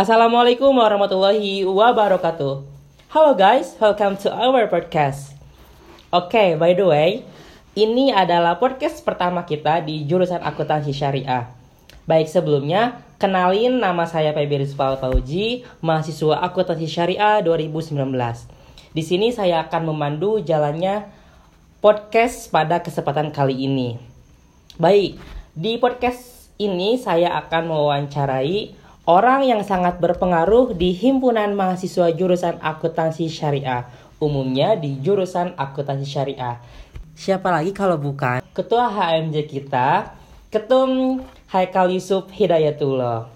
Assalamualaikum warahmatullahi wabarakatuh. Halo guys, welcome to our podcast. Oke, okay, by the way, ini adalah podcast pertama kita di jurusan akuntansi syariah. Baik sebelumnya, kenalin nama saya Febi Rizpal Fauji, mahasiswa akuntansi syariah 2019. Di sini saya akan memandu jalannya podcast pada kesempatan kali ini. Baik, di podcast ini saya akan mewawancarai orang yang sangat berpengaruh di himpunan mahasiswa jurusan akuntansi syariah, umumnya di jurusan akuntansi syariah. Siapa lagi kalau bukan ketua HMJ kita, Ketum Haikal Yusuf Hidayatullah.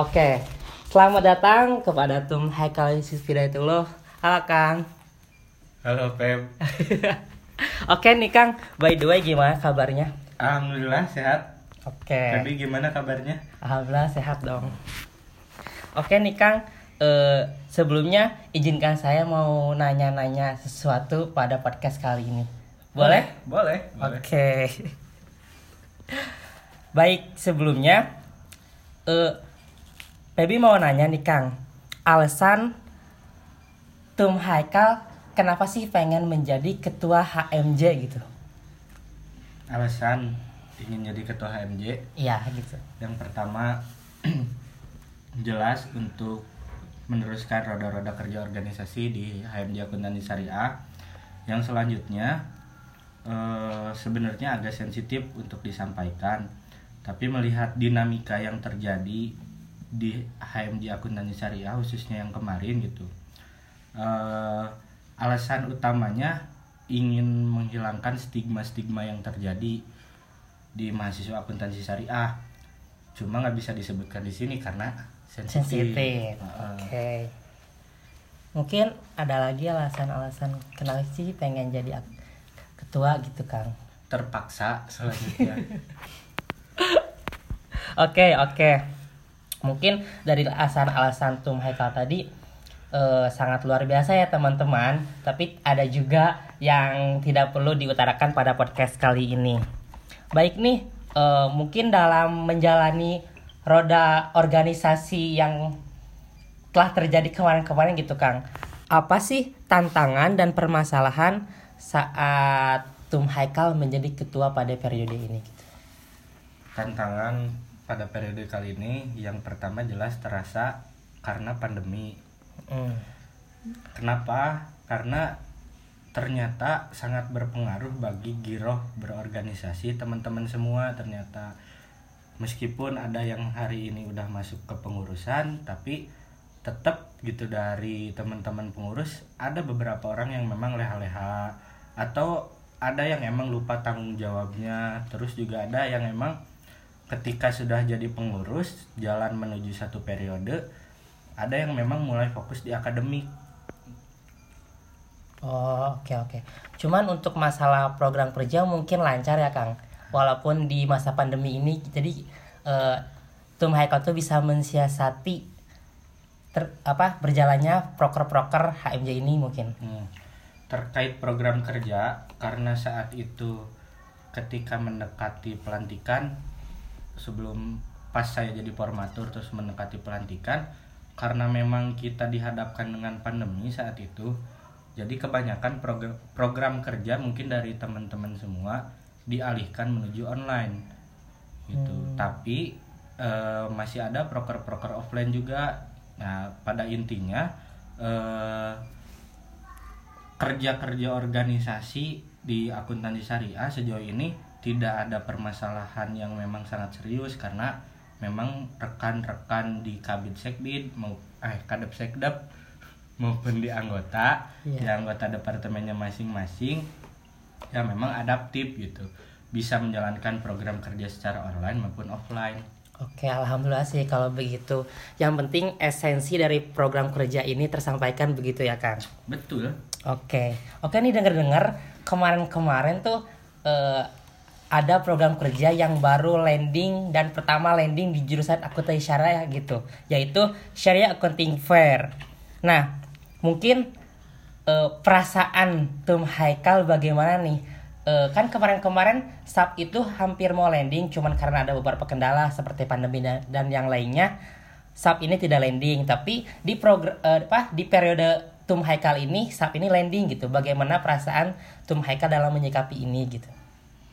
Oke, selamat datang kepada Tum Haikal Yusuf Hidayatullah. Halo Kang. Halo Pep. Oke nih Kang, by the way gimana kabarnya? Alhamdulillah sehat. Oke. Tapi gimana kabarnya? Alhamdulillah sehat dong. Oke nih Kang, uh, sebelumnya izinkan saya mau nanya-nanya sesuatu pada podcast kali ini. Boleh? Boleh. boleh. Oke. Baik, sebelumnya uh, Baby mau nanya nih Kang, alasan Tum Haikal kenapa sih pengen menjadi ketua HMJ gitu? Alasan ingin jadi ketua HMJ iya gitu yang pertama jelas untuk meneruskan roda-roda kerja organisasi di HMJ Akuntansi Syariah. Yang selanjutnya eh, sebenarnya agak sensitif untuk disampaikan tapi melihat dinamika yang terjadi di HMJ Akuntansi Syariah khususnya yang kemarin gitu eh, alasan utamanya ingin menghilangkan stigma-stigma yang terjadi di mahasiswa akuntansi syariah. Cuma nggak bisa disebutkan di sini karena sensitif. Uh, Oke. Okay. Mungkin ada lagi alasan-alasan kenapa sih pengen jadi ketua gitu Kang? Terpaksa selanjutnya. Oke oke. Okay, okay. Mungkin dari alasan-alasan Tum Haikal tadi uh, sangat luar biasa ya teman-teman. Tapi ada juga yang tidak perlu diutarakan pada podcast kali ini. Baik nih, uh, mungkin dalam menjalani roda organisasi yang telah terjadi kemarin-kemarin gitu Kang. Apa sih tantangan dan permasalahan saat Tum Haikal menjadi ketua pada periode ini? Gitu? Tantangan pada periode kali ini yang pertama jelas terasa karena pandemi. Mm. Kenapa? Karena ternyata sangat berpengaruh bagi giroh berorganisasi teman-teman semua ternyata meskipun ada yang hari ini udah masuk ke pengurusan tapi tetap gitu dari teman-teman pengurus ada beberapa orang yang memang leha-leha atau ada yang emang lupa tanggung jawabnya terus juga ada yang emang ketika sudah jadi pengurus jalan menuju satu periode ada yang memang mulai fokus di akademik Oh oke okay, oke. Okay. Cuman untuk masalah program kerja mungkin lancar ya Kang. Walaupun di masa pandemi ini jadi uh, Tum Haikal tuh bisa mensiasati ter, apa berjalannya proker-proker HMJ ini mungkin. Hmm. Terkait program kerja karena saat itu ketika mendekati pelantikan sebelum pas saya jadi formatur terus mendekati pelantikan karena memang kita dihadapkan dengan pandemi saat itu jadi kebanyakan program, program kerja mungkin dari teman-teman semua dialihkan menuju online gitu hmm. tapi e, masih ada proker-proker offline juga nah pada intinya eh, kerja-kerja organisasi di akuntansi syariah sejauh ini tidak ada permasalahan yang memang sangat serius karena memang rekan-rekan di kabin sekbid mau eh kadep sekdap maupun di anggota yeah. di anggota departemennya masing-masing ya memang adaptif gitu bisa menjalankan program kerja secara online maupun offline. Oke, alhamdulillah sih kalau begitu. Yang penting esensi dari program kerja ini tersampaikan begitu ya, Kang. Betul. Oke. Oke nih dengar-dengar kemarin-kemarin tuh uh, ada program kerja yang baru landing dan pertama landing di jurusan akuntansi syariah gitu, yaitu Syariah Accounting Fair. Nah, mungkin uh, perasaan Tum Haikal bagaimana nih uh, kan kemarin-kemarin SAP itu hampir mau landing cuman karena ada beberapa kendala seperti pandemi dan, dan yang lainnya SAP ini tidak landing, tapi di progr uh, apa di periode Tum Haikal ini SAP ini landing gitu. Bagaimana perasaan Tum Haikal dalam menyikapi ini gitu?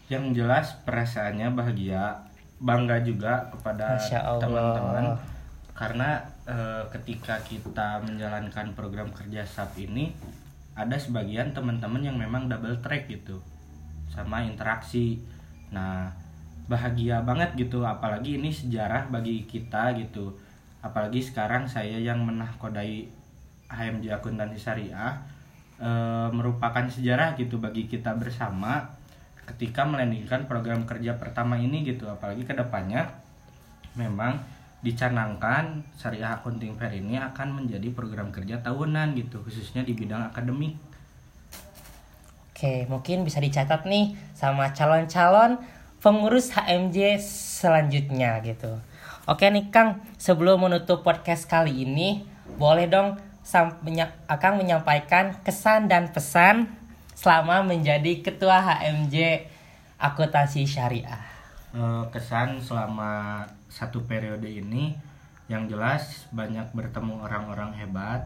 Yang jelas perasaannya bahagia, bangga juga kepada teman-teman karena e, ketika kita menjalankan program kerja SAP ini ada sebagian teman-teman yang memang double track gitu sama interaksi. Nah, bahagia banget gitu apalagi ini sejarah bagi kita gitu apalagi sekarang saya yang menahkodai HMJ akuntansi syariah e, merupakan sejarah gitu bagi kita bersama ketika melandingkan program kerja pertama ini gitu apalagi ke depannya memang dicanangkan syariah accounting fair ini akan menjadi program kerja tahunan gitu khususnya di bidang akademik Oke, mungkin bisa dicatat nih sama calon-calon pengurus HMJ selanjutnya gitu. Oke nih Kang, sebelum menutup podcast kali ini, boleh dong akan menyampaikan kesan dan pesan selama menjadi ketua HMJ Akuntansi Syariah. Eh, kesan selama satu periode ini yang jelas banyak bertemu orang-orang hebat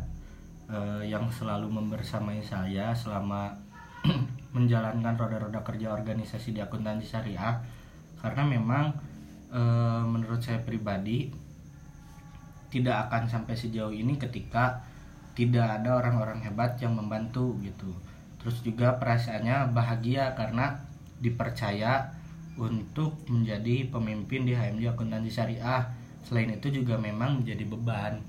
eh, yang selalu membersamai saya selama menjalankan roda-roda kerja organisasi di akuntansi syariah. Karena memang e, menurut saya pribadi tidak akan sampai sejauh ini ketika tidak ada orang-orang hebat yang membantu gitu. Terus juga perasaannya bahagia karena dipercaya untuk menjadi pemimpin di HMJ akuntansi syariah. Selain itu juga memang menjadi beban.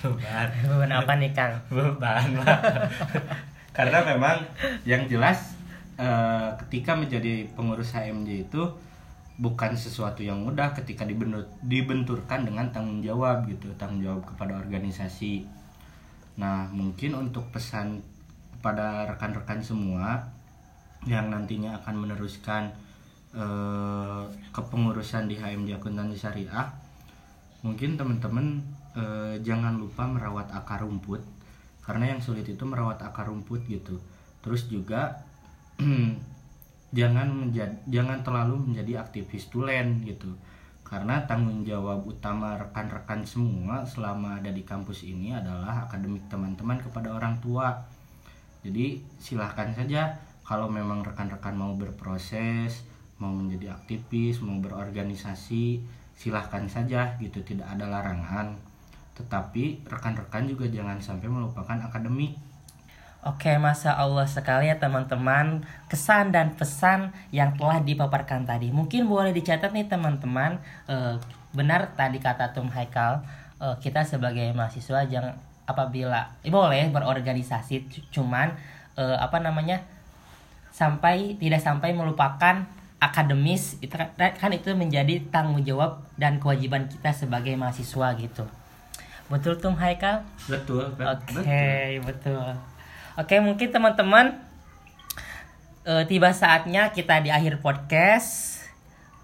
Beban. Beban apa nih kang? Beban karena memang yang jelas uh, ketika menjadi pengurus HMJ itu bukan sesuatu yang mudah ketika dibentur, dibenturkan dengan tanggung jawab gitu tanggung jawab kepada organisasi. Nah mungkin untuk pesan kepada rekan-rekan semua yang nantinya akan meneruskan uh, kepengurusan di HMJ Akuntansi Syariah mungkin teman-teman uh, jangan lupa merawat akar rumput karena yang sulit itu merawat akar rumput gitu. Terus juga jangan menjadi jangan terlalu menjadi aktivis tulen gitu. Karena tanggung jawab utama rekan-rekan semua selama ada di kampus ini adalah akademik teman-teman kepada orang tua. Jadi silahkan saja kalau memang rekan-rekan mau berproses mau menjadi aktivis mau berorganisasi silahkan saja gitu tidak ada larangan tetapi rekan-rekan juga jangan sampai melupakan akademik. Oke, masa Allah sekali ya teman-teman kesan dan pesan yang telah dipaparkan tadi. Mungkin boleh dicatat nih teman-teman. E, benar tadi kata Tum Haikal, e, kita sebagai mahasiswa jangan apabila eh, boleh berorganisasi, cuman e, apa namanya sampai tidak sampai melupakan akademis itu kan, kan itu menjadi tanggung jawab dan kewajiban kita sebagai mahasiswa gitu. Betul tuh Haikal? Betul. Oke, okay, betul. Oke, okay, mungkin teman-teman uh, tiba saatnya kita di akhir podcast.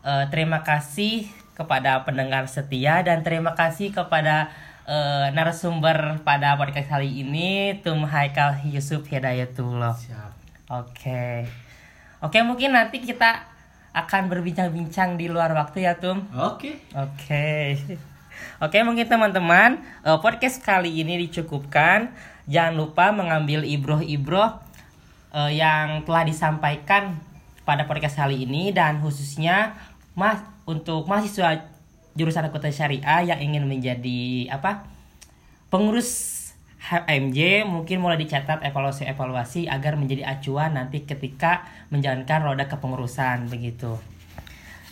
Uh, terima kasih kepada pendengar setia dan terima kasih kepada uh, narasumber pada podcast kali ini Tum Haikal Yusuf Hidayatullah. Siap. Oke. Okay. Oke, mungkin nanti kita akan berbincang-bincang di luar waktu ya, Tum. Oke. Okay. Oke. Okay. Oke, mungkin teman-teman uh, podcast kali ini dicukupkan. Jangan lupa mengambil ibroh-ibroh uh, yang telah disampaikan pada podcast kali ini dan khususnya mas untuk mahasiswa jurusan akuntansi syariah yang ingin menjadi apa pengurus HMJ mungkin mulai dicatat evaluasi-evaluasi agar menjadi acuan nanti ketika menjalankan roda kepengurusan begitu.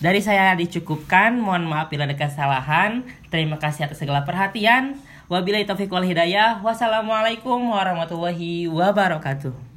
Dari saya dicukupkan, mohon maaf bila ada kesalahan. Terima kasih atas segala perhatian. Wabillahi taufiq wal hidayah. Wassalamualaikum warahmatullahi wabarakatuh.